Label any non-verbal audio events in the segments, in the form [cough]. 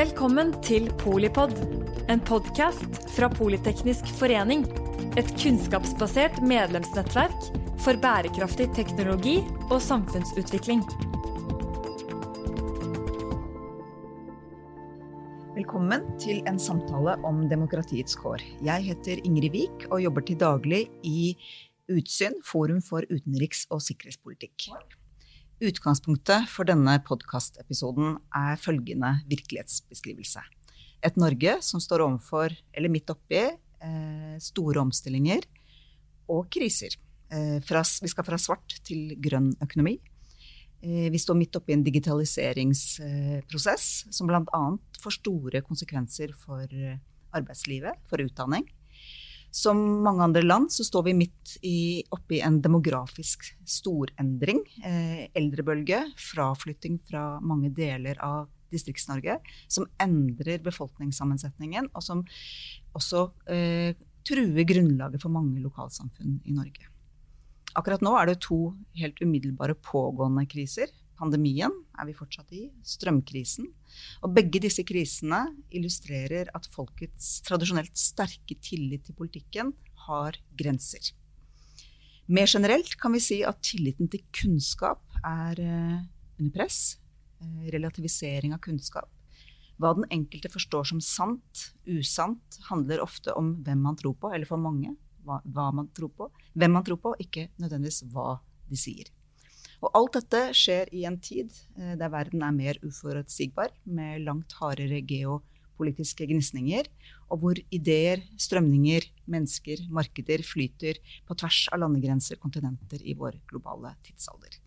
Velkommen til Polipod, en podkast fra Politeknisk forening. Et kunnskapsbasert medlemsnettverk for bærekraftig teknologi og samfunnsutvikling. Velkommen til en samtale om demokratiets kår. Jeg heter Ingrid Wiik og jobber til daglig i Utsyn, Forum for utenriks- og sikkerhetspolitikk. Utgangspunktet for denne podkastepisoden er følgende virkelighetsbeskrivelse. Et Norge som står overfor, eller midt oppi, eh, store omstillinger og kriser. Eh, vi skal fra svart til grønn økonomi. Eh, vi står midt oppi en digitaliseringsprosess som bl.a. får store konsekvenser for arbeidslivet, for utdanning. Som mange andre land så står vi midt i, oppi en demografisk storendring. Eh, eldrebølge, fraflytting fra mange deler av Distrikts-Norge, som endrer befolkningssammensetningen, og som også eh, truer grunnlaget for mange lokalsamfunn i Norge. Akkurat nå er det to helt umiddelbare pågående kriser. Pandemien er vi fortsatt i, strømkrisen. Og begge disse krisene illustrerer at folkets tradisjonelt sterke tillit til politikken har grenser. Mer generelt kan vi si at tilliten til kunnskap er eh, under press. Eh, relativisering av kunnskap. Hva den enkelte forstår som sant, usant, handler ofte om hvem man tror på, eller for mange hva, man tror på, hvem man tror på, ikke nødvendigvis hva de sier. Og alt dette skjer i en tid eh, der verden er mer uforutsigbar, med langt hardere geopolitiske gnisninger, og hvor ideer, strømninger, mennesker, markeder flyter på tvers av landegrenser, kontinenter i vår globale tidsalder.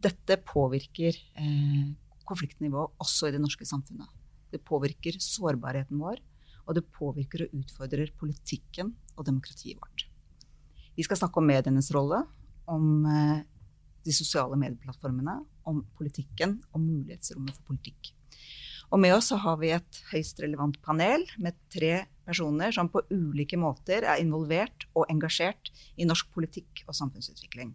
Dette påvirker eh, konfliktnivået også i det norske samfunnet. Det påvirker sårbarheten vår, og det påvirker og utfordrer politikken og demokratiet vårt. Vi skal snakke om medienes rolle, om eh, de sosiale medieplattformene, om politikken og mulighetsrommet for politikk. Og med oss har vi et høyst relevant panel med tre personer som på ulike måter er involvert og engasjert i norsk politikk og samfunnsutvikling.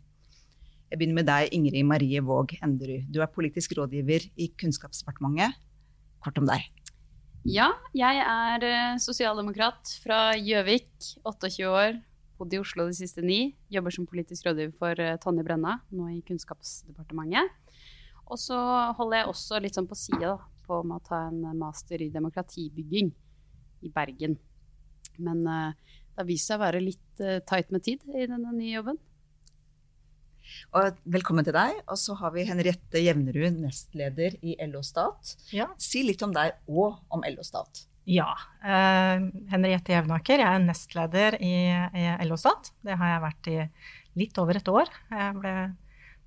Jeg begynner med deg, Ingrid Marie Våg Enderud. Du er politisk rådgiver i Kunnskapsdepartementet. Kort om deg. Ja, jeg er eh, sosialdemokrat fra Gjøvik, 28 år, bodd i Oslo de siste ni. Jobber som politisk rådgiver for uh, Tonje Brenna, nå i Kunnskapsdepartementet. Og så holder jeg også litt sånn på sida på med å ta en master i demokratibygging i Bergen. Men uh, det har vist seg å være litt uh, tight med tid i denne nye jobben. Og velkommen til deg. Og så har vi Henriette Jevnerud, nestleder i LO Stat. Ja. Si litt om deg og om LO Stat. Ja. Uh, Henriette Jevnaker. Jeg er nestleder i, i LO Stat. Det har jeg vært i litt over et år.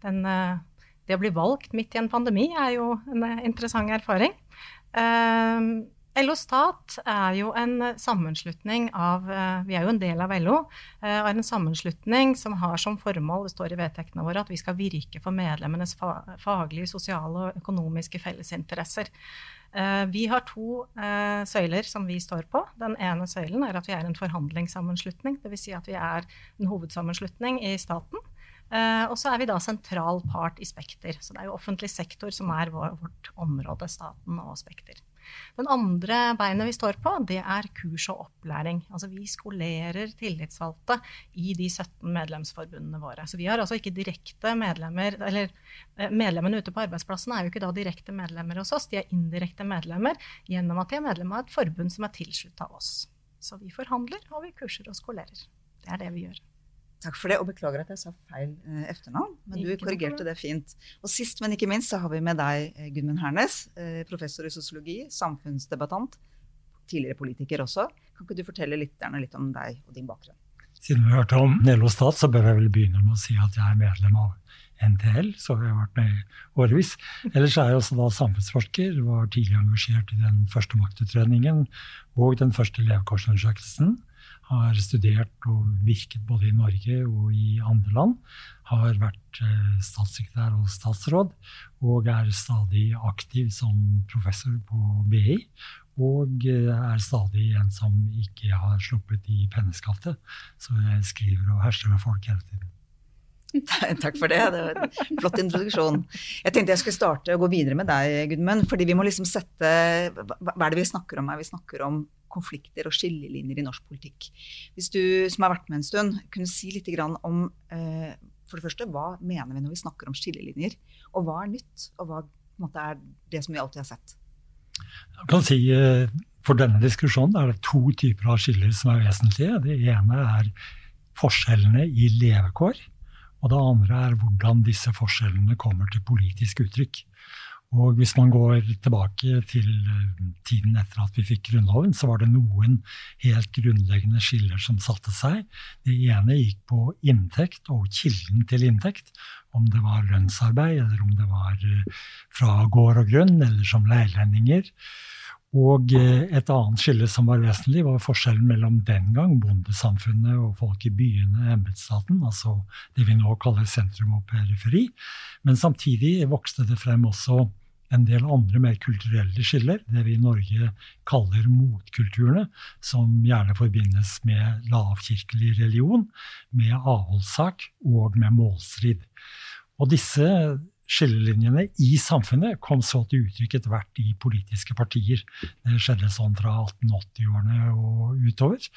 Den, uh, det å bli valgt midt i en pandemi er jo en uh, interessant erfaring. LO Stat er jo en sammenslutning av Vi er jo en del av LO. Og er en sammenslutning som har som formål, det står i vedtektene våre, at vi skal virke for medlemmenes faglige, sosiale og økonomiske fellesinteresser. Eh, vi har to uh, søyler som vi står på. Den ene søylen er at vi er en forhandlingssammenslutning. Dvs. Si at vi er en hovedsammenslutning i staten. Uh, og så er vi da sentral part i Spekter. Så det er jo offentlig sektor som er vårt område, staten og Spekter. Den andre beinet vi står på, det er kurs og opplæring. Altså vi skolerer tillitsvalgte i de 17 medlemsforbundene våre. Så vi har altså ikke direkte medlemmer Eller eh, medlemmene ute på arbeidsplassen er jo ikke da direkte medlemmer hos oss, de er indirekte medlemmer gjennom at de er medlem av et forbund som er tilslutta oss. Så vi forhandler, og vi kurser og skolerer. Det er det vi gjør. Takk for det, og beklager at jeg sa feil eh, etternavn. Men du korrigerte det fint. Og sist, men ikke minst, så har vi med deg eh, Gudmund Hernes, eh, professor i sosiologi, samfunnsdebattant, tidligere politiker også. Kan ikke du fortelle lytterne litt om deg og din bakgrunn? Siden vi hørte om Nello Stat, så bør jeg vel begynne med å si at jeg er medlem av NTL, så har jeg vært med i årevis. Ellers er jeg også da samfunnsforsker, var tidlig engasjert i den første maktutredningen og den første levekårsundersøkelsen har studert og virket både i Norge og i andre land. Har vært eh, statssekretær og statsråd, og er stadig aktiv som professor på BI. Og eh, er stadig en som ikke har sluppet i penneskaftet. Så jeg skriver og herser med folk hele tiden. Takk for det. Det var en flott introduksjon. Jeg tenkte jeg skulle starte og gå videre med deg, Gudmund. fordi vi må liksom sette Hva er det vi snakker om her? Vi snakker om konflikter og skillelinjer i norsk politikk. Hvis du som har vært med en stund, kunne si litt om eh, for det første, hva mener vi når vi snakker om skillelinjer? Og hva er nytt, og hva måte, er det som vi alltid har sett? Jeg kan si eh, For denne diskusjonen er det to typer av skiller som er vesentlige. Det ene er forskjellene i levekår. Og det andre er hvordan disse forskjellene kommer til politisk uttrykk. Og hvis man går tilbake til eh, tiden etter at vi fikk Grunnloven, så var det noen helt grunnleggende skiller som satte seg. Det ene gikk på inntekt og kilden til inntekt. Om det var lønnsarbeid, eller om det var eh, fra gård og grunn, eller som leilendinger. Og eh, et annet skille som var vesentlig, var forskjellen mellom den gang bondesamfunnet og folk i byene, embetsstaten, altså det vi nå kaller sentrum og periferi. Men samtidig vokste det frem også en del andre mer kulturelle skiller, det vi i Norge kaller motkulturene, som gjerne forbindes med lavkirkelig religion, med avholdssak og med målstrid. Og disse skillelinjene i samfunnet kom så til uttrykk etter hvert i politiske partier. Det skjedde sånn fra 1880-årene og utover.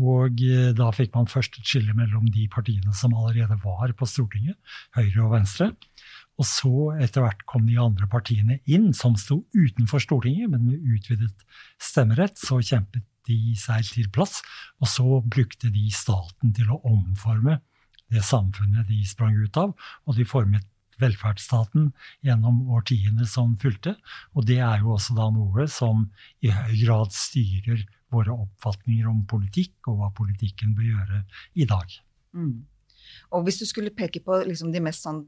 Og eh, da fikk man først et skille mellom de partiene som allerede var på Stortinget, Høyre og Venstre. Og så etter hvert kom de andre partiene inn, som sto utenfor Stortinget, men med utvidet stemmerett. Så kjempet de seg til plass, og så brukte de staten til å omforme det samfunnet de sprang ut av, og de formet velferdsstaten gjennom årtiene som fulgte. Og det er jo også da noe som i høy grad styrer våre oppfatninger om politikk, og hva politikken bør gjøre i dag. Mm. Og hvis du skulle peke på liksom de mest sånn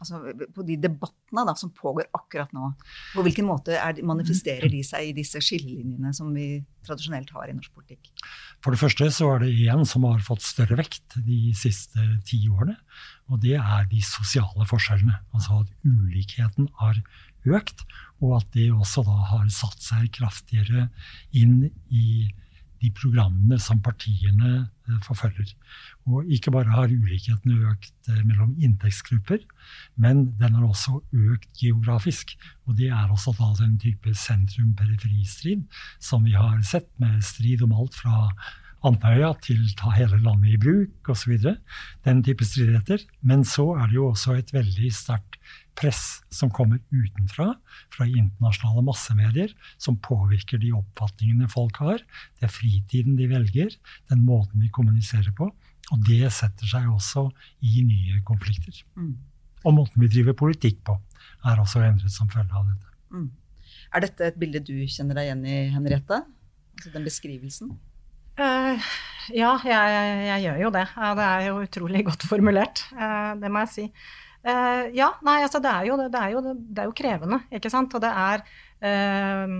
altså, på de debattene da, som pågår akkurat nå. På hvilken måte er, manifesterer de seg i disse skillelinjene som vi tradisjonelt har i norsk politikk? For det første så er det én som har fått større vekt de siste ti årene. Og det er de sosiale forskjellene. Altså at ulikheten har økt, og at det også da har satt seg kraftigere inn i de programmene som partiene eh, forfølger. Og ikke bare har ulikheten økt eh, mellom inntektsgrupper, men den har også økt geografisk. Og det er også da den type sentrum-periferistrid som vi har sett, med strid om alt fra Andøya til ta hele landet i bruk osv. Den type stridigheter. Men så er det jo også et veldig sterkt press som kommer utenfra, fra internasjonale massemedier, som påvirker de oppfatningene folk har. Det er fritiden de velger, den måten vi kommuniserer på. Og det setter seg også i nye konflikter. Mm. Og måten vi driver politikk på, er også endret som følge av dette. Mm. Er dette et bilde du kjenner deg igjen i, Henriette? Altså den beskrivelsen? Uh, ja, jeg, jeg, jeg, gjør jo det. det er jo utrolig godt formulert. Uh, det må jeg si. Uh, ja, nei, altså det er, jo, det, er jo, det er jo krevende, ikke sant. Og det er uh,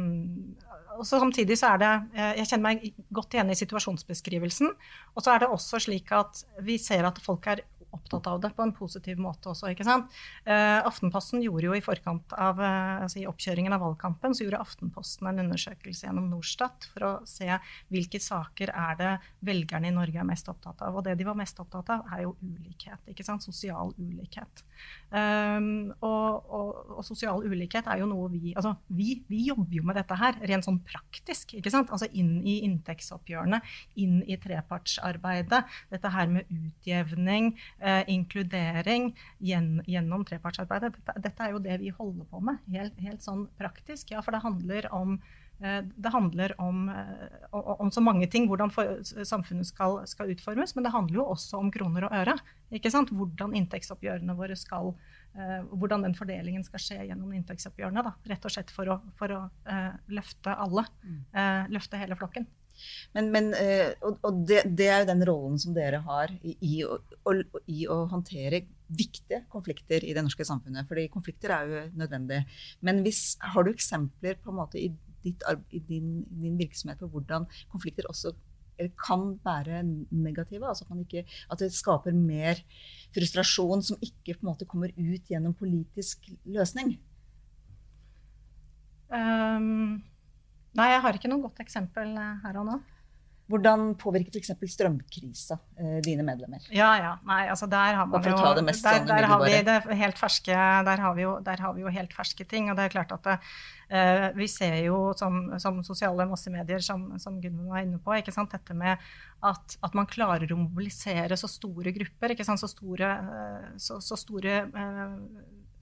og Samtidig så er det Jeg kjenner meg godt igjen i situasjonsbeskrivelsen. Og så er det også slik at vi ser at folk er opptatt av det på en positiv måte også. ikke sant? Eh, Aftenposten gjorde jo i forkant av altså i oppkjøringen av valgkampen så gjorde Aftenposten en undersøkelse gjennom Norstat for å se hvilke saker er det velgerne i Norge er mest opptatt av. Og det de var mest opptatt av, er jo ulikhet. ikke sant? Sosial ulikhet. Um, og, og, og, sosial ulikhet er jo noe vi altså vi, vi, jobber jo med dette her rent sånn praktisk. ikke sant? Altså inn i inntektsoppgjørene, inn i trepartsarbeidet. Dette her med utjevning, eh, inkludering gjen, gjennom trepartsarbeidet. Dette, dette, er jo det vi holder på med, helt, helt sånn praktisk. Ja, for det handler om eh, det handler om, eh, om, så mange ting, hvordan for, samfunnet skal, skal, utformes. Men det handler jo også om kroner og øre. Hvordan inntektsoppgjørene våre skal uh, Hvordan den fordelingen skal skje gjennom inntektsoppgjørene. Da. Rett og slett for å, for å uh, løfte alle. Uh, løfte hele flokken. Men, men eh, og, det, det, er jo den rollen som dere har i, i, å, i, å, håndtere viktige konflikter i det norske samfunnet. fordi konflikter er jo nødvendig. Men hvis, har du eksempler på en måte i, ditt, i din, din, virksomhet på hvordan konflikter også kan være negative? altså at, ikke, at, det skaper mer frustrasjon som ikke på en måte kommer ut gjennom politisk løsning? Um Nei, jeg har ikke noe godt eksempel eh, her og nå. Hvordan påvirker f.eks. strømkrisa eh, dine medlemmer? Ja, ja. Nei, altså der har man jo der, sånn der, har vi ferske, der, har vi jo, der har vi jo helt ferske ting. Og det er klart at det, eh, vi ser jo som, som sosiale massemedier, som, som Gunvor var inne på, dette med at, at man klarer å mobilisere så store grupper, så store, eh, så, så store eh,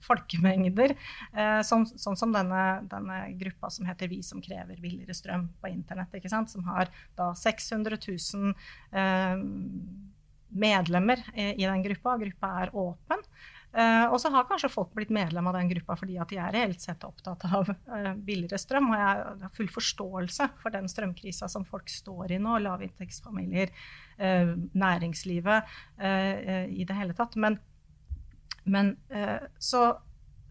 folkemengder. Sånn, sånn som denne, denne, gruppa som heter Vi som krever billigere strøm på internett. Som har da 600 000 eh, medlemmer i, den gruppa. Gruppa er åpen. Uh, og så har kanskje folk blitt medlem av den gruppa fordi at de er reelt sett opptatt av uh, billigere strøm. Og jeg har full forståelse for den strømkrisa som folk står i nå, lavinntektsfamilier, uh, næringslivet i det hele tatt. Men men eh, så,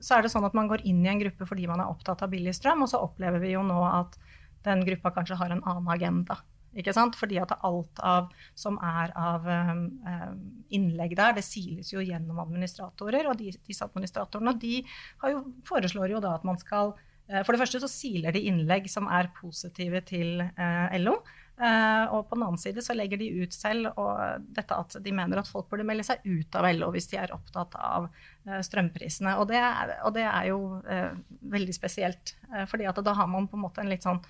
så, er det sånn at man går inn i en gruppe fordi man er opptatt av billig strøm, og så opplever vi jo nå at den gruppa kanskje har en annen agenda. Ikke sant? Fordi at alt av, som er av um, innlegg der, det siles jo gjennom administratorer. Og de, disse administratorene de jo, foreslår jo da at man skal For det første så siler de innlegg som er positive til uh, LO. Uh, og på den annen side så legger de ut selv og dette at de mener at folk burde melde seg ut av LO hvis de er opptatt av uh, strømprisene. Og det, er, og det, er, jo uh, veldig spesielt. fordi at da har man på en måte en litt sånn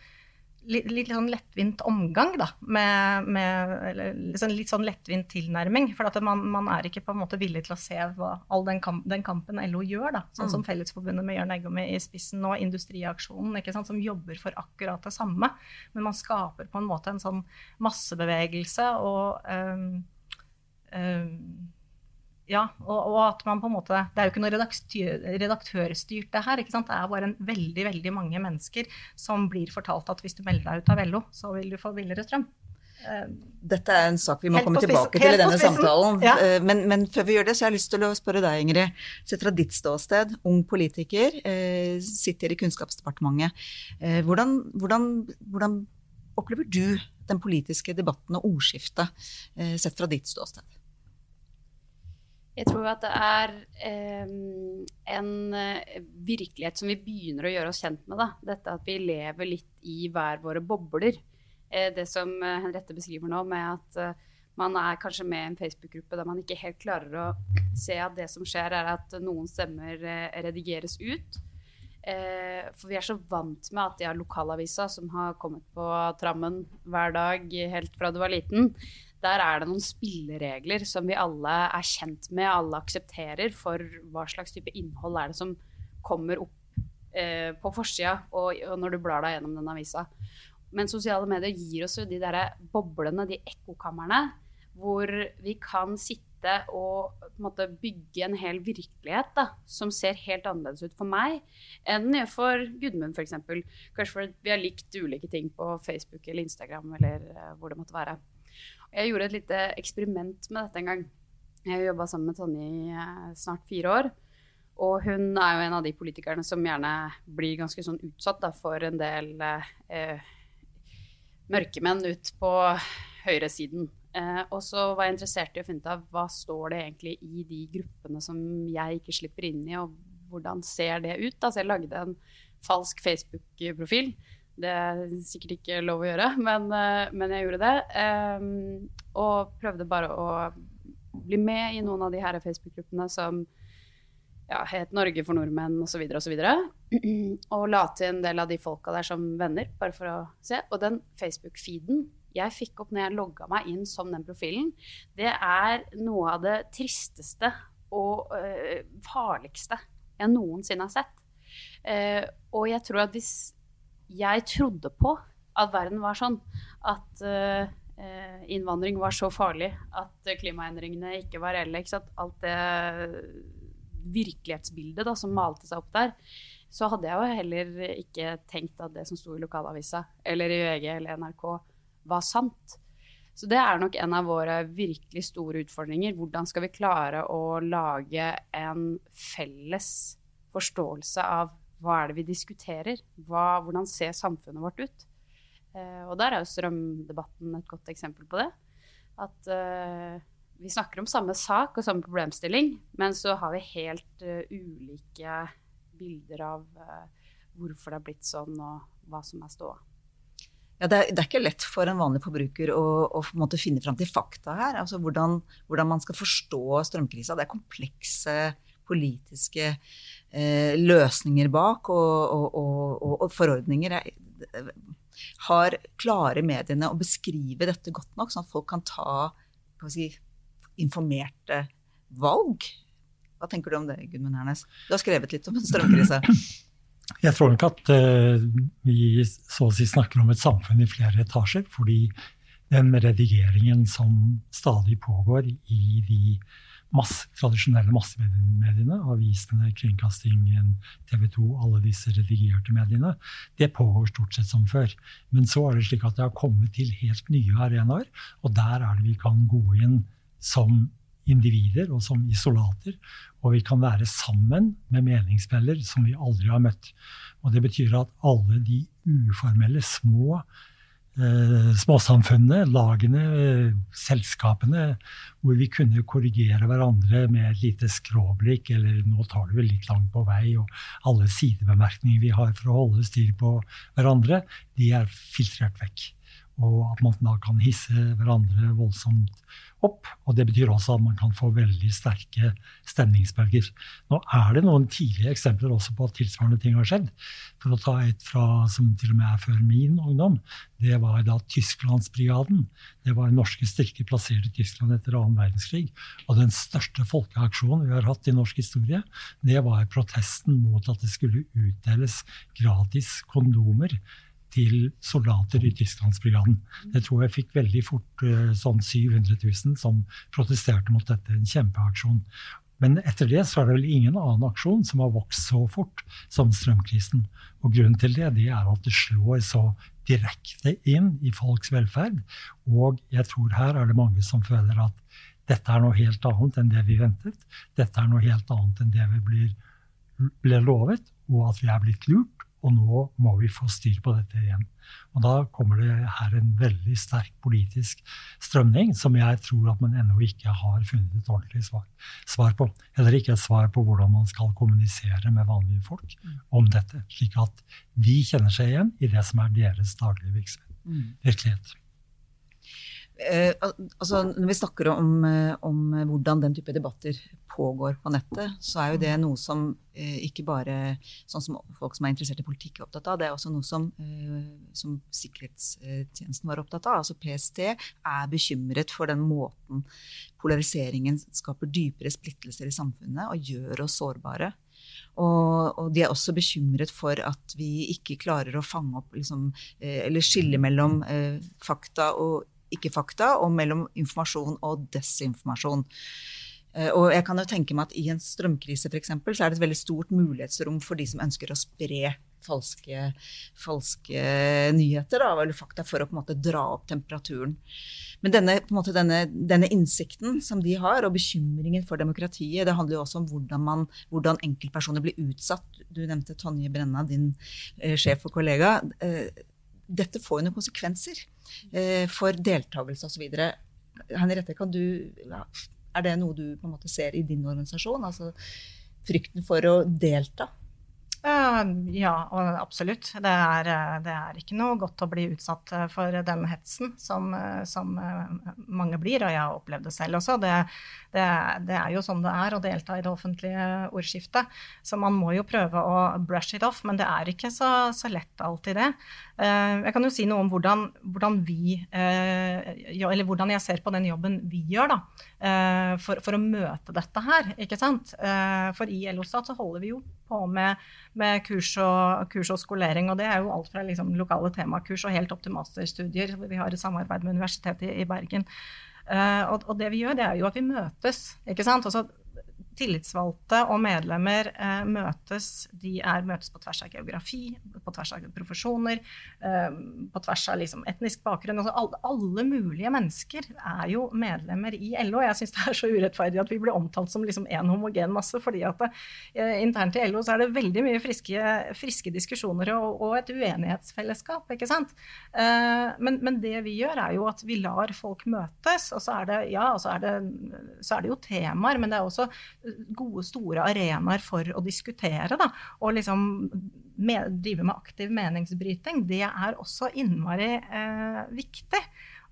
litt, litt sånn lettvint omgang, da. Med, med liksom litt sånn lettvint tilnærming. For man, man, er ikke på en måte villig til å se hva, all den, kamp, den, kampen LO gjør. da. Sånn som mm. Fellesforbundet med Jørn Eggum i spissen og Industriaksjonen, ikke sant, som jobber for akkurat det samme. Men man skaper på en måte en sånn massebevegelse og um, um, ja, og, og, at man på en måte Det er jo ikke noe redaktør, redaktørstyrt, det her. ikke sant? Det er bare en veldig veldig mange mennesker som blir fortalt at hvis du melder deg ut av LO, så vil du få billigere strøm. Eh, Dette er en sak vi må komme tilbake til i denne samtalen. Ja. Eh, men, men, før vi gjør det, så har jeg lyst til å spørre deg, Ingrid. Sett fra ditt ståsted, ung politiker, eh, sitter i Kunnskapsdepartementet. Hvordan, hvordan, hvordan opplever du den politiske debatten og ordskiftet sett fra ditt ståsted? Jeg tror at det er eh, en eh, virkelighet som vi begynner å gjøre oss kjent med. Da. Dette at vi lever litt i hver våre bobler. Eh, det som eh, Henriette beskriver nå, med at eh, man er kanskje med i en Facebook-gruppe der man ikke helt klarer å se at det som skjer, er at noen stemmer eh, redigeres ut. for vi er så vant med at de har lokalavisa som har kommet på trammen hver dag helt fra du var liten der er det noen spilleregler som vi alle er kjent med, alle aksepterer for hva slags type innhold er det som kommer opp eh, på forsida og, og, når du blar deg gjennom den avisa. Men sosiale medier gir oss jo de der boblene, de ekkokamrene, hvor vi kan sitte og på en måte, bygge en hel virkelighet da, som ser helt annerledes ut for meg enn den gjør for Gudmund f.eks. Kanskje fordi vi har likt ulike ting på Facebook eller Instagram eller uh, hvor det måtte være. Jeg gjorde et lite eksperiment med dette en gang. Jeg har jobba sammen med Tonje i eh, snart fire år. Og hun er jo en av de politikerne som gjerne blir ganske sånn utsatt da, for en del eh, mørkemenn ut på høyresiden. Eh, og så var jeg interessert i å finne ut av hva står det egentlig i de gruppene som jeg ikke slipper inn i, og hvordan ser det ut? Da? Så jeg lagde en falsk Facebook-profil det er sikkert ikke lov å gjøre, men, eh, men jeg gjorde det. Um, og prøvde bare å bli med i noen av de her Facebook-gruppene som ja, het Norge for nordmenn osv. videre Og, [clears throat] og la til en del av de folka der som venner, bare for å se. Og den Facebook-feeden jeg fikk opp når jeg logga meg inn som den profilen, det er noe av det tristeste og øh, farligste jeg noensinne har sett. Uh, og jeg tror at hvis jeg trodde på at verden var sånn. At uh, innvandring var så farlig. At klimaendringene ikke var reelle. Ikke Alt det virkelighetsbildet da, som malte seg opp der. Så hadde jeg jo heller ikke tenkt at det som sto i lokalavisa eller i VG eller NRK, var sant. Så det er nok en av våre virkelig store utfordringer. Hvordan skal vi klare å lage en felles forståelse av hva er det vi diskuterer? Hva, hvordan ser samfunnet vårt ut? Eh, og der er jo strømdebatten et godt eksempel på det. At eh, vi snakker om samme sak og samme problemstilling, men så har vi helt uh, ulike bilder av uh, hvorfor det har blitt sånn, og hva som er ståa. ja, det, er, det, er, ikke lett for en vanlig forbruker å, å finne fram til fakta her. Altså hvordan, hvordan, man skal forstå strømkrisa. Det er komplekse politiske løsninger bak og, og, og, forordninger. Har klare mediene å beskrive dette godt nok, sånn at folk kan ta si, informerte valg? Hva tenker du om det, Gudmund Hernes? Du har skrevet litt om strømkrisa. [clears throat] Jeg tror nok at uh, vi så å si snakker om et samfunn i flere etasjer. Fordi den redigeringen som stadig pågår i de masse, tradisjonelle massemediene, avisene, kringkastingen, TV 2, alle disse redigerte mediene, det pågår stort sett som før. Men så er det slik at det har kommet til helt nye arenaer, og der er det vi kan gå inn som individer og som isolater. Og vi kan være sammen med meningsfeller som vi aldri har møtt. Og det betyr at alle de uformelle, små småsamfunnene, lagene, selskapene, hvor vi kunne korrigere hverandre med et lite skråblikk, eller nå tar du vel litt langt på vei, og alle sidebemerkninger vi har for å holde styr på hverandre, de er filtrert vekk. Og at man da kan hisse hverandre voldsomt opp. Og det betyr også at man kan få veldig sterke stemningsbølger. Nå er det noen tidlige eksempler også på at tilsvarende ting har skjedd. For å ta et fra som til og med er før min ungdom. Det var da Tysklandsbrigaden. Det var norske styrker plassert i Tyskland etter annen verdenskrig. Og den største folkeaksjonen vi har hatt i norsk historie, det var protesten mot at det skulle utdeles gratis kondomer til soldater i Tysklandsbrigaden. Det tror jeg fikk veldig fort eh, sånn 700 000 som protesterte mot dette. En kjempeaksjon. Men etter det så er det vel ingen annen aksjon som har vokst så fort som strømkrisen. Og grunnen til det, det er at det slår så direkte inn i folks velferd. Og jeg tror her er det mange som føler at dette er noe helt annet enn det vi ventet. Dette er noe helt annet enn det vi blir, ble lovet, og at vi er blitt lurt. Og nå må vi få styr på dette igjen. Og da kommer det her en veldig sterk politisk strømning som jeg tror at man ennå ikke har funnet et ordentlig svar, svar, på. Heller ikke et svar på hvordan man skal kommunisere med vanlige folk om dette. Slik at de kjenner seg igjen i det som er deres daglige virksomhet. Mm. Virkelighet. Eh, altså, når vi snakker om, eh, om, hvordan den type debatter pågår på nettet, så er jo det noe som eh, ikke bare sånn som folk som er interessert i politikk, er opptatt av. Det er også noe som, eh, som Sikkerhetstjenesten var opptatt av. Altså PST er bekymret for den måten polariseringen skaper dypere splittelser i samfunnet og gjør oss sårbare. Og, og, de er også bekymret for at vi ikke klarer å fange opp liksom, eh, eller skille mellom eh, fakta og ikke-fakta, og mellom informasjon og desinformasjon. Eh, og jeg kan jo tenke meg at I en strømkrise for eksempel, så er det et veldig stort mulighetsrom for de som ønsker å spre falske, falske nyheter da, eller fakta for å på en måte dra opp temperaturen. Men denne, måte, denne, denne, innsikten som de har, og bekymringen for demokratiet, det handler jo også om hvordan, man, hvordan enkeltpersoner blir utsatt. Du nevnte Tonje Brenna, din eh, sjef og kollega. Eh, dette får jo noen konsekvenser eh, for deltakelse osv. Henriette, kan du, ja, er det noe du på en måte ser i din organisasjon? Altså frykten for å delta? Ja, absolutt. Det er, det er, ikke noe godt å bli utsatt for den hetsen som, som mange blir, og jeg har opplevd det selv også. Det, det, det, er jo sånn det er å delta i det offentlige ordskiftet. Så man må jo prøve å brush it off, men det er ikke så, så lett alltid det. Eh, jeg kan jo si noe om hvordan, hvordan, vi, eh, hvordan jeg ser på den jobben vi gjør da, eh, for, for å møte dette her. ikke sant? For i LO-stat så holder vi jo på med, med kurs, og, kurs, og, skolering. Og det er jo alt fra liksom, lokale temakurs og helt opp til masterstudier. Vi har et samarbeid med Universitetet i, i Bergen. Og, og, det vi gjør, det er jo at vi møtes. ikke sant? Altså, tillitsvalgte og medlemmer eh, møtes. De er, møtes på tvers av geografi, på tvers av profesjoner, eh, på tvers av liksom, etnisk bakgrunn. Altså, alle, alle, mulige mennesker er jo medlemmer i LO. Jeg syns det er så urettferdig at vi blir omtalt som liksom en homogen masse, fordi at eh, internt i LO så er det veldig mye friske, friske diskusjoner og, og, et uenighetsfellesskap. ikke sant? Eh, men, men, det vi gjør, er jo at vi lar folk møtes, og så er det, ja, så er det, så er det jo temaer, men det er også gode, store arenaer for å diskutere. Da, og liksom med, drive med aktiv meningsbryting, det er også innmari eh, viktig.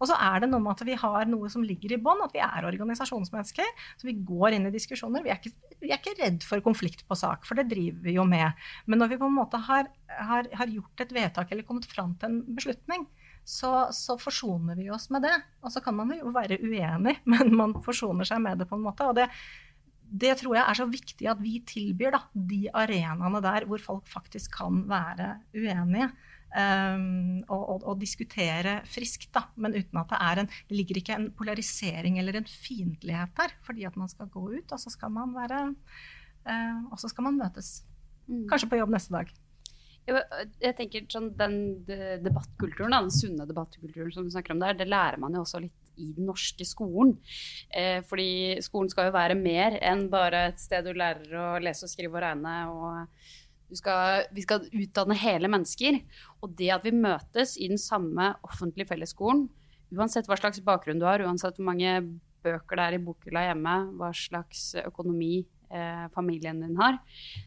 Og så er det noe med at vi har noe som ligger i bånn, at vi er organisasjonsmennesker. Så vi går inn i diskusjoner. Vi er, ikke, vi er ikke redd for konflikt på sak, for det driver vi jo med. Men når vi på en måte har, har, har gjort et vedtak eller kommet fram til en beslutning, så, så, forsoner vi oss med det. Og så kan man jo være uenig, [laughs] men man forsoner seg med det på en måte. Og det, det tror jeg er så viktig at vi tilbyr da, de arenaene der hvor folk faktisk kan være uenige. Um, og, og, og, diskutere friskt, da, men uten at det er en Det ligger ikke en polarisering eller en fiendtlighet der, fordi at man skal gå ut, og så skal man være uh, Og så skal man møtes. Mm. Kanskje på jobb neste dag. Jeg tenker sånn, Den debattkulturen, den sunne debattkulturen som du snakker om der, det lærer man jo også litt i den norske skolen. Eh, fordi skolen skal jo være mer enn bare et sted du lærer å lese og skrive og regne. og skal, Vi skal utdanne hele mennesker. Og det at vi møtes i den samme offentlige fellesskolen, uansett hva slags bakgrunn du har, uansett hvor mange bøker det er i bokhylla hjemme, hva slags økonomi eh, familien din har,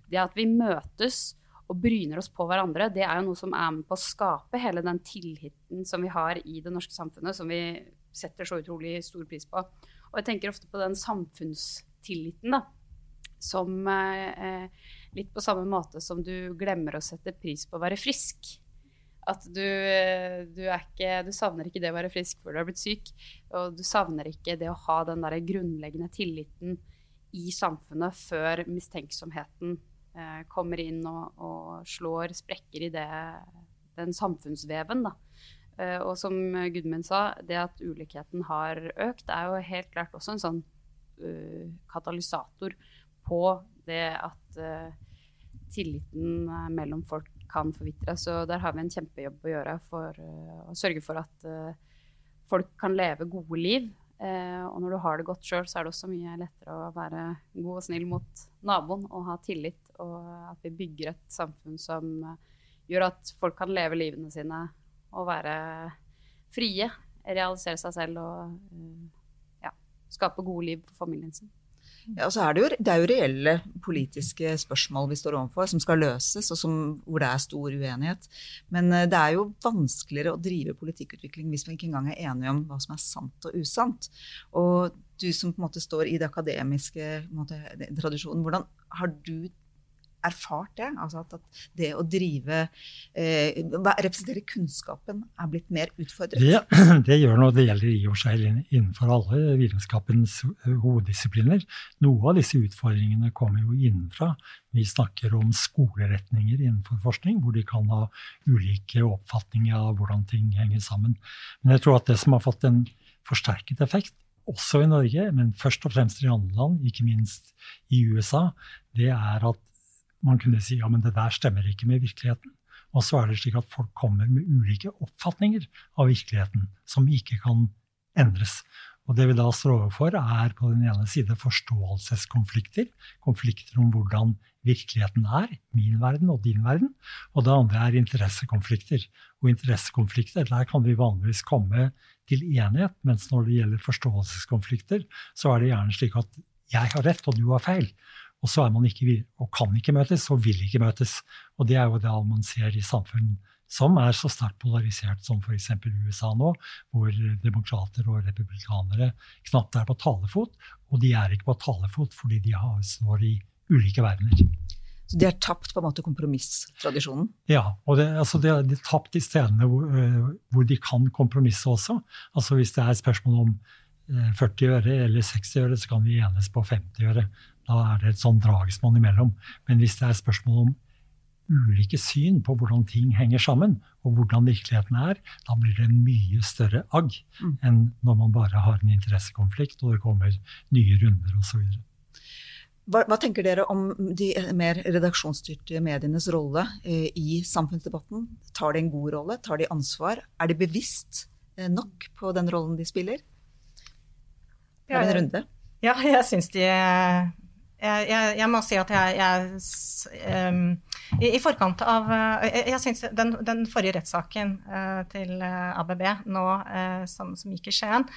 det at vi møtes og bryner oss på hverandre, det er jo noe som er med på å skape hele den tilliten som vi har i det norske samfunnet, som vi setter så utrolig stor pris på. Og jeg tenker ofte på den samfunnstilliten, da. Som eh, litt på samme måte som du glemmer å sette pris på å være frisk. At du, eh, du, ikke, du savner ikke det å være frisk før du har blitt syk. Og du savner ikke det å ha den der grunnleggende tilliten i samfunnet før mistenksomheten Eh, kommer inn og, og, slår sprekker i det, den samfunnsveven. Da. Eh, og som Gudmund sa, det at ulikheten har økt, er jo helt klart også en sånn uh, katalysator på det at uh, tilliten mellom folk kan forvitre. Så der har vi en kjempejobb å gjøre for å sørge for at folk kan leve gode liv. Eh, og når du har det godt sjøl, så er det også mye lettere å være god og snill mot naboen og ha tillit, og at vi bygger et samfunn som eh, gjør at folk kan leve livene sine og være frie, realisere seg selv og eh, ja, skape gode liv for familien sin. Ja, er det, jo, det er jo reelle politiske spørsmål vi står overfor, som skal løses, og som, hvor det er stor uenighet. Men eh, det er jo vanskeligere å drive politikkutvikling hvis vi ikke engang er enige om hva som er sant og usant. Og du som på en måte står i det akademiske måte, tradisjonen, hvordan har du erfart det. Altså at, det å drive eh, Representere kunnskapen er blitt mer utfordret. [clears throat] Det, det gjør noe. Det gjelder i og seg innenfor alle vitenskapens hoveddisipliner. Noe av disse utfordringene kommer jo innenfra. Vi snakker om skoleretninger innenfor forskning, hvor de kan ha ulike oppfatninger av hvordan ting henger sammen. Men jeg tror at det som har fått en forsterket effekt, også i Norge, men først og fremst i andre land, ikke minst i USA, det er at man kunne si ja, men det der stemmer ikke med virkeligheten. Og så er det slik at folk kommer med ulike oppfatninger av virkeligheten som ikke kan endres. Og det vi da står overfor, er på den ene side forståelseskonflikter. Konflikter om hvordan virkeligheten er, min verden og din verden. Og det andre er interessekonflikter. Og interessekonflikter, der kan vi vanligvis komme til enighet, mens når det gjelder forståelseskonflikter, så er det gjerne slik at jeg har rett og du har feil. Og så er man ikke, og kan ikke møtes, og vil ikke møtes. Og det er jo det man ser i samfunn som er så sterkt polarisert som f.eks. USA nå, hvor demokrater og republikanere knapt er på talefot. Og de er ikke på talefot fordi de står i ulike verdener. Så de har tapt på en måte kompromisstradisjonen? Ja, og det, altså de, har tapt de stedene hvor, øh, hvor, de kan kompromisse også. Altså Hvis det er spørsmål om 40 øh, øre eller 60 øre, så kan vi enes på 50 øre. Da er det et sånn dragsmonn imellom. Men hvis det er spørsmål om ulike syn på hvordan ting henger sammen, og hvordan virkeligheten er, da blir det en mye større agg mm. enn når man bare har en interessekonflikt og det kommer nye runder osv. Hva, hva tenker dere om de mer redaksjonsstyrte medienes rolle eh, i samfunnsdebatten? Tar de en god rolle? Tar de ansvar? Er de bevisst eh, nok på den rollen de spiller? Ja, en runde. Ja, jeg syns de jeg, jeg, jeg, må si at jeg, jeg um, I, I, forkant av Jeg, jeg synes den, den, forrige rettssaken uh, til ABB nå, uh, som, som, gikk i Skien,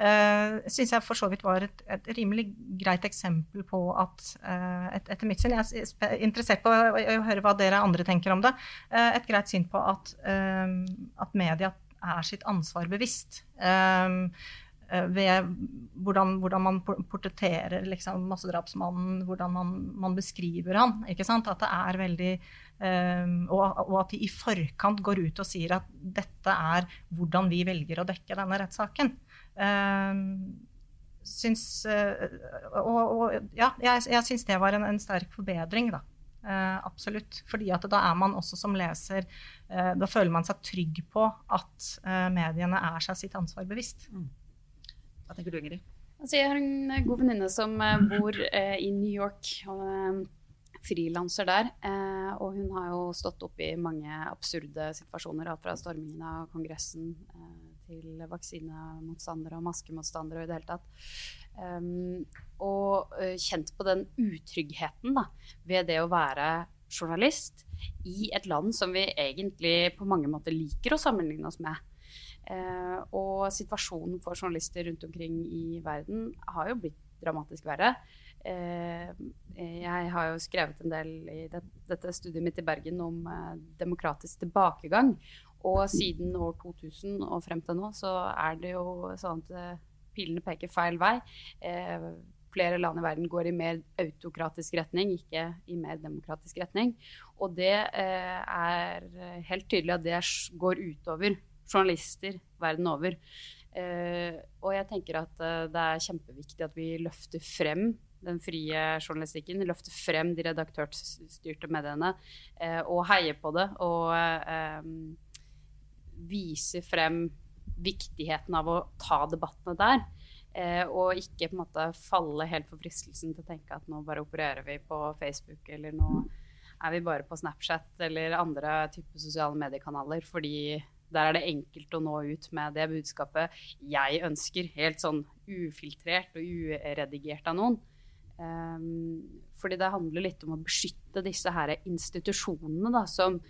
uh, syns jeg for så vidt var et, et, rimelig greit eksempel på at et, Etter mitt syn, jeg er interessert på å, å, høre hva dere andre tenker om det, et greit syn på at, at media er sitt ansvar bevisst. Um, Eh, ved hvordan, hvordan man portretterer liksom, massedrapsmannen, hvordan man, man, beskriver han. ikke sant? At det er veldig um, og, og, at de i forkant går ut og sier at dette er hvordan vi velger å dekke denne rettssaken. Um, syns, uh, og, og, ja, jeg, jeg syns det var en, en sterk forbedring, da. Uh, absolutt. Fordi at da er man også som leser uh, Da føler man seg trygg på at mediene er seg sitt ansvar bevisst. Mm. Hva tenker du, Ingrid? Altså, jeg har en eh, god venninne som eh, bor eh, i New York. og eh, frilanser der. Eh, og hun har jo stått opp i mange absurde situasjoner. Alt fra stormingen av Kongressen til vaksinemotstandere og maskemotstandere og i det hele tatt. Um, og kjent på den utryggheten da, ved det å være journalist i et land som vi egentlig på mange måter liker å sammenligne oss med. Eh, og situasjonen for journalister rundt omkring i verden har jo blitt dramatisk verre. Eh, jeg har jo skrevet en del i det, dette studiet mitt i Bergen om eh, demokratisk tilbakegang. Og siden år 2000 og frem til nå så er det jo sånn at pilene peker feil vei. Flere land i verden går i mer autokratisk retning, ikke i mer demokratisk retning. Og det er helt tydelig at det går utover journalister verden over. Eh, og jeg tenker at eh, det er kjempeviktig at vi løfter frem den frie journalistikken, løfter frem de redaktørstyrte mediene eh, og heier på det. Og eh, viser frem viktigheten av å ta debattene der. Og ikke på en måte falle helt for fristelsen til å tenke at nå bare opererer vi på Facebook, eller nå er vi bare på Snapchat eller andre typer sosiale mediekanaler fordi der er det enkelt å nå ut med det budskapet jeg ønsker, helt sånn ufiltrert og uredigert av noen. Um, fordi det handler litt om å beskytte disse her institusjonene, da, som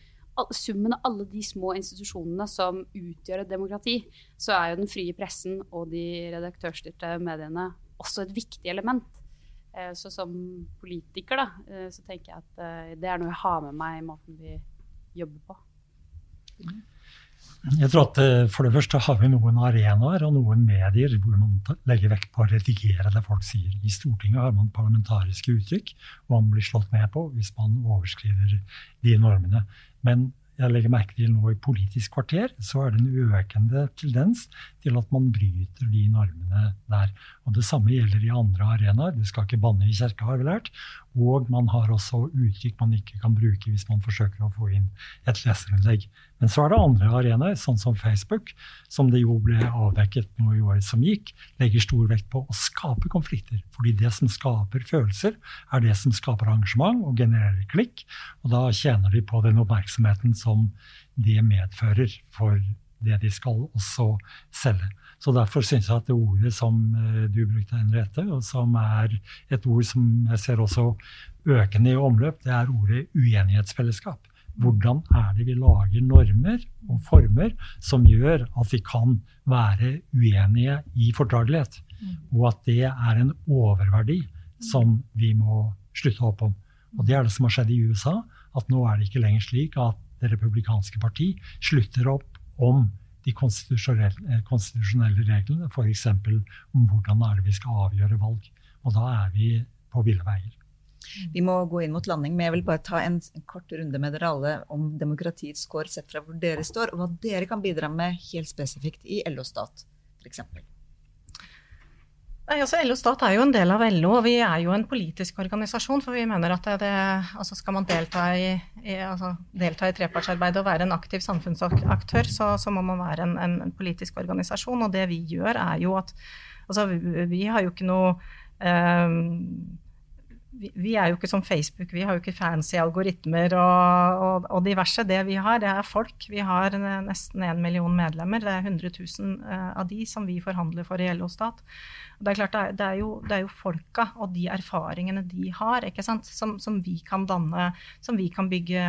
Summen av alle de små institusjonene som utgjør et demokrati, så er jo den frie pressen og de redaktørstyrte mediene også et viktig element. Uh, så som politiker, da, uh, så tenker jeg at uh, det er noe jeg har med meg i måten vi jobber på. Jeg tror at eh, For det første har vi noen arenaer og noen medier hvor man legger vekt på å redigere det folk sier. I Stortinget har man parlamentariske uttrykk, og man blir slått med på hvis man overskrider de normene. Men jeg legger merke til nå i Politisk kvarter så er det en økende tendens til at man bryter de normene der. Og Det samme gjelder i andre arenaer. Du skal ikke banne i kirka, har vi lært. Og man har også uttrykk man ikke kan bruke hvis man forsøker å få inn et leserinnlegg. Men så er det andre arenaer, sånn som Facebook, som det jo ble avdekket nå i året som gikk, legger stor vekt på å skape konflikter. Fordi det som skaper følelser, er det som skaper arrangement og genererer klikk. Og da tjener de på den oppmerksomheten som det medfører for det de skal også selge. Så Derfor syns jeg at det ordet som eh, du brukte, Henriette, og som er et ord som jeg ser også økende i omløp, det er ordet uenighetsfellesskap. Hvordan er det vi lager normer og former som gjør at vi kan være uenige i fordragelighet? Og at det er en oververdi som vi må slutte opp om. Og det er det som har skjedd i USA. At nå er det ikke lenger slik at Det republikanske parti slutter opp om de konstitusjonelle, eh, konstitusjonelle reglene, f.eks. om hvordan er det vi skal avgjøre valg. Og da er vi på ville veier. Vi må gå inn mot landing, men jeg vil bare ta en kort runde med dere alle om demokratiets kår sett fra hvor dere står, og hva dere kan bidra med helt spesifikt i LO-stat, f.eks. Nei, altså LO Stat er jo en del av LO, og vi er jo en politisk organisasjon. For vi mener at det, altså skal man delta i, i, altså delta i trepartsarbeid og være en aktiv samfunnsaktør, så, så må man være en, en, politisk organisasjon. Og det vi gjør, er jo at Altså, vi, vi har jo ikke noe um, vi, er jo ikke som Facebook, vi har jo ikke fancy algoritmer og, og, og, diverse. Det vi har, det er folk. Vi har nesten én million medlemmer. Det er 100 000 uh, av de som vi forhandler for i LO Stat. Og det er klart, det er, det er, jo, det er jo, folka og de erfaringene de har, som, som, vi kan danne, som vi kan bygge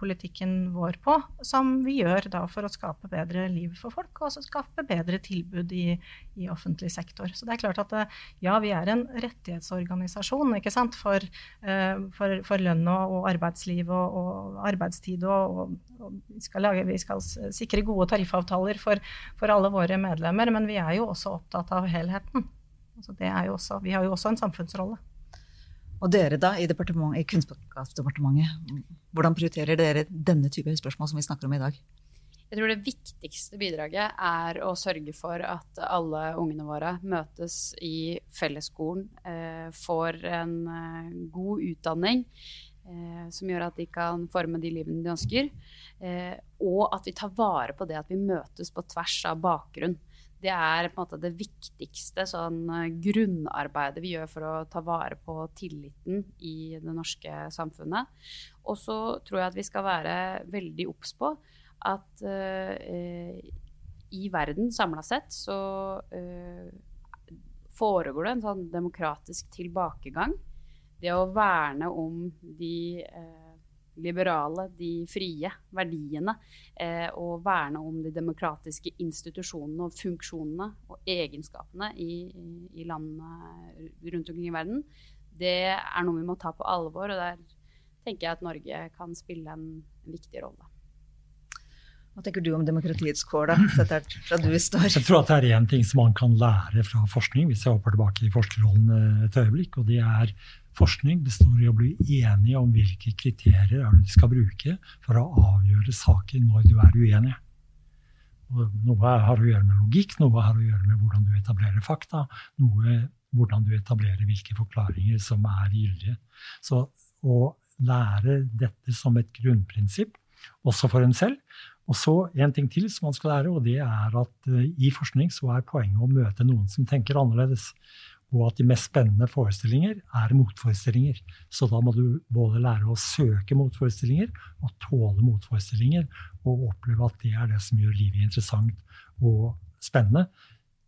politikken vår på. Som vi gjør da for å skape bedre liv for folk, og også skape bedre tilbud i, i offentlig sektor. Så det er klart at ja, vi er en rettighetsorganisasjon for, for, for, lønn og, arbeidsliv og, og arbeidstid og, og, og vi skal lage vi skal sikre gode tariffavtaler for, for, alle våre medlemmer, men vi er jo også opptatt av helheten. Altså også, vi har jo også en samfunnsrolle. Og dere da, i, i Kunnskapsdepartementet, hvordan prioriterer dere denne type spørsmål som vi snakker om i dag? Jeg tror det viktigste bidraget er å sørge for at alle ungene våre møtes i fellesskolen, eh, får en eh, god utdanning, eh, som gjør at de kan forme de livene de ønsker. Eh, og at vi tar vare på det at vi møtes på tvers av bakgrunn. Det er på en måte det viktigste sånn, eh, grunnarbeidet vi gjør for å ta vare på tilliten i det norske samfunnet. Og så tror jeg at vi skal være veldig obs på at uh, i verden samla sett så uh, foregår det en sånn demokratisk tilbakegang det å verne om de eh, liberale, de frie verdiene, eh, og verne om de demokratiske institusjonene og funksjonene og egenskapene i, i landene rundt omkring i verden, det er noe vi må ta på alvor. Og der tenker jeg at Norge kan spille en, en viktig rolle. Hva tenker du om demokratiets kår, da? Sett fra du står. Jeg tror at det er én ting som man kan lære fra forskning, hvis jeg hopper tilbake i forskerrollen eh, et øyeblikk. Og det er forskning består i å bli enige om hvilke kriterier du skal bruke for å avgjøre saker når du er uenig. Noe har å gjøre med logikk, noe har å gjøre med hvordan du etablerer fakta, noe hvordan du etablerer hvilke forklaringer som er gyldige. Så å lære dette som et grunnprinsipp, også for en selv. Og så en ting til som man skal lære, og det er at uh, i forskning så er poenget å møte noen som tenker annerledes og at de mest spennende forestillinger er motforestillinger. Så da må du både lære å søke motforestillinger og tåle motforestillinger, og oppleve at det er det som gjør livet interessant og spennende,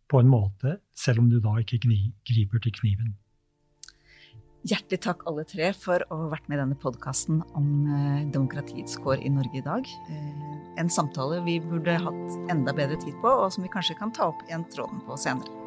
på en måte, selv om du da ikke griper til kniven. Hjertelig takk alle tre for å ha vært med i denne podkasten om eh, demokratiets kår i Norge i dag. Eh, en samtale vi burde hatt enda bedre tid på, og som vi kanskje kan ta opp igjen tråden på senere.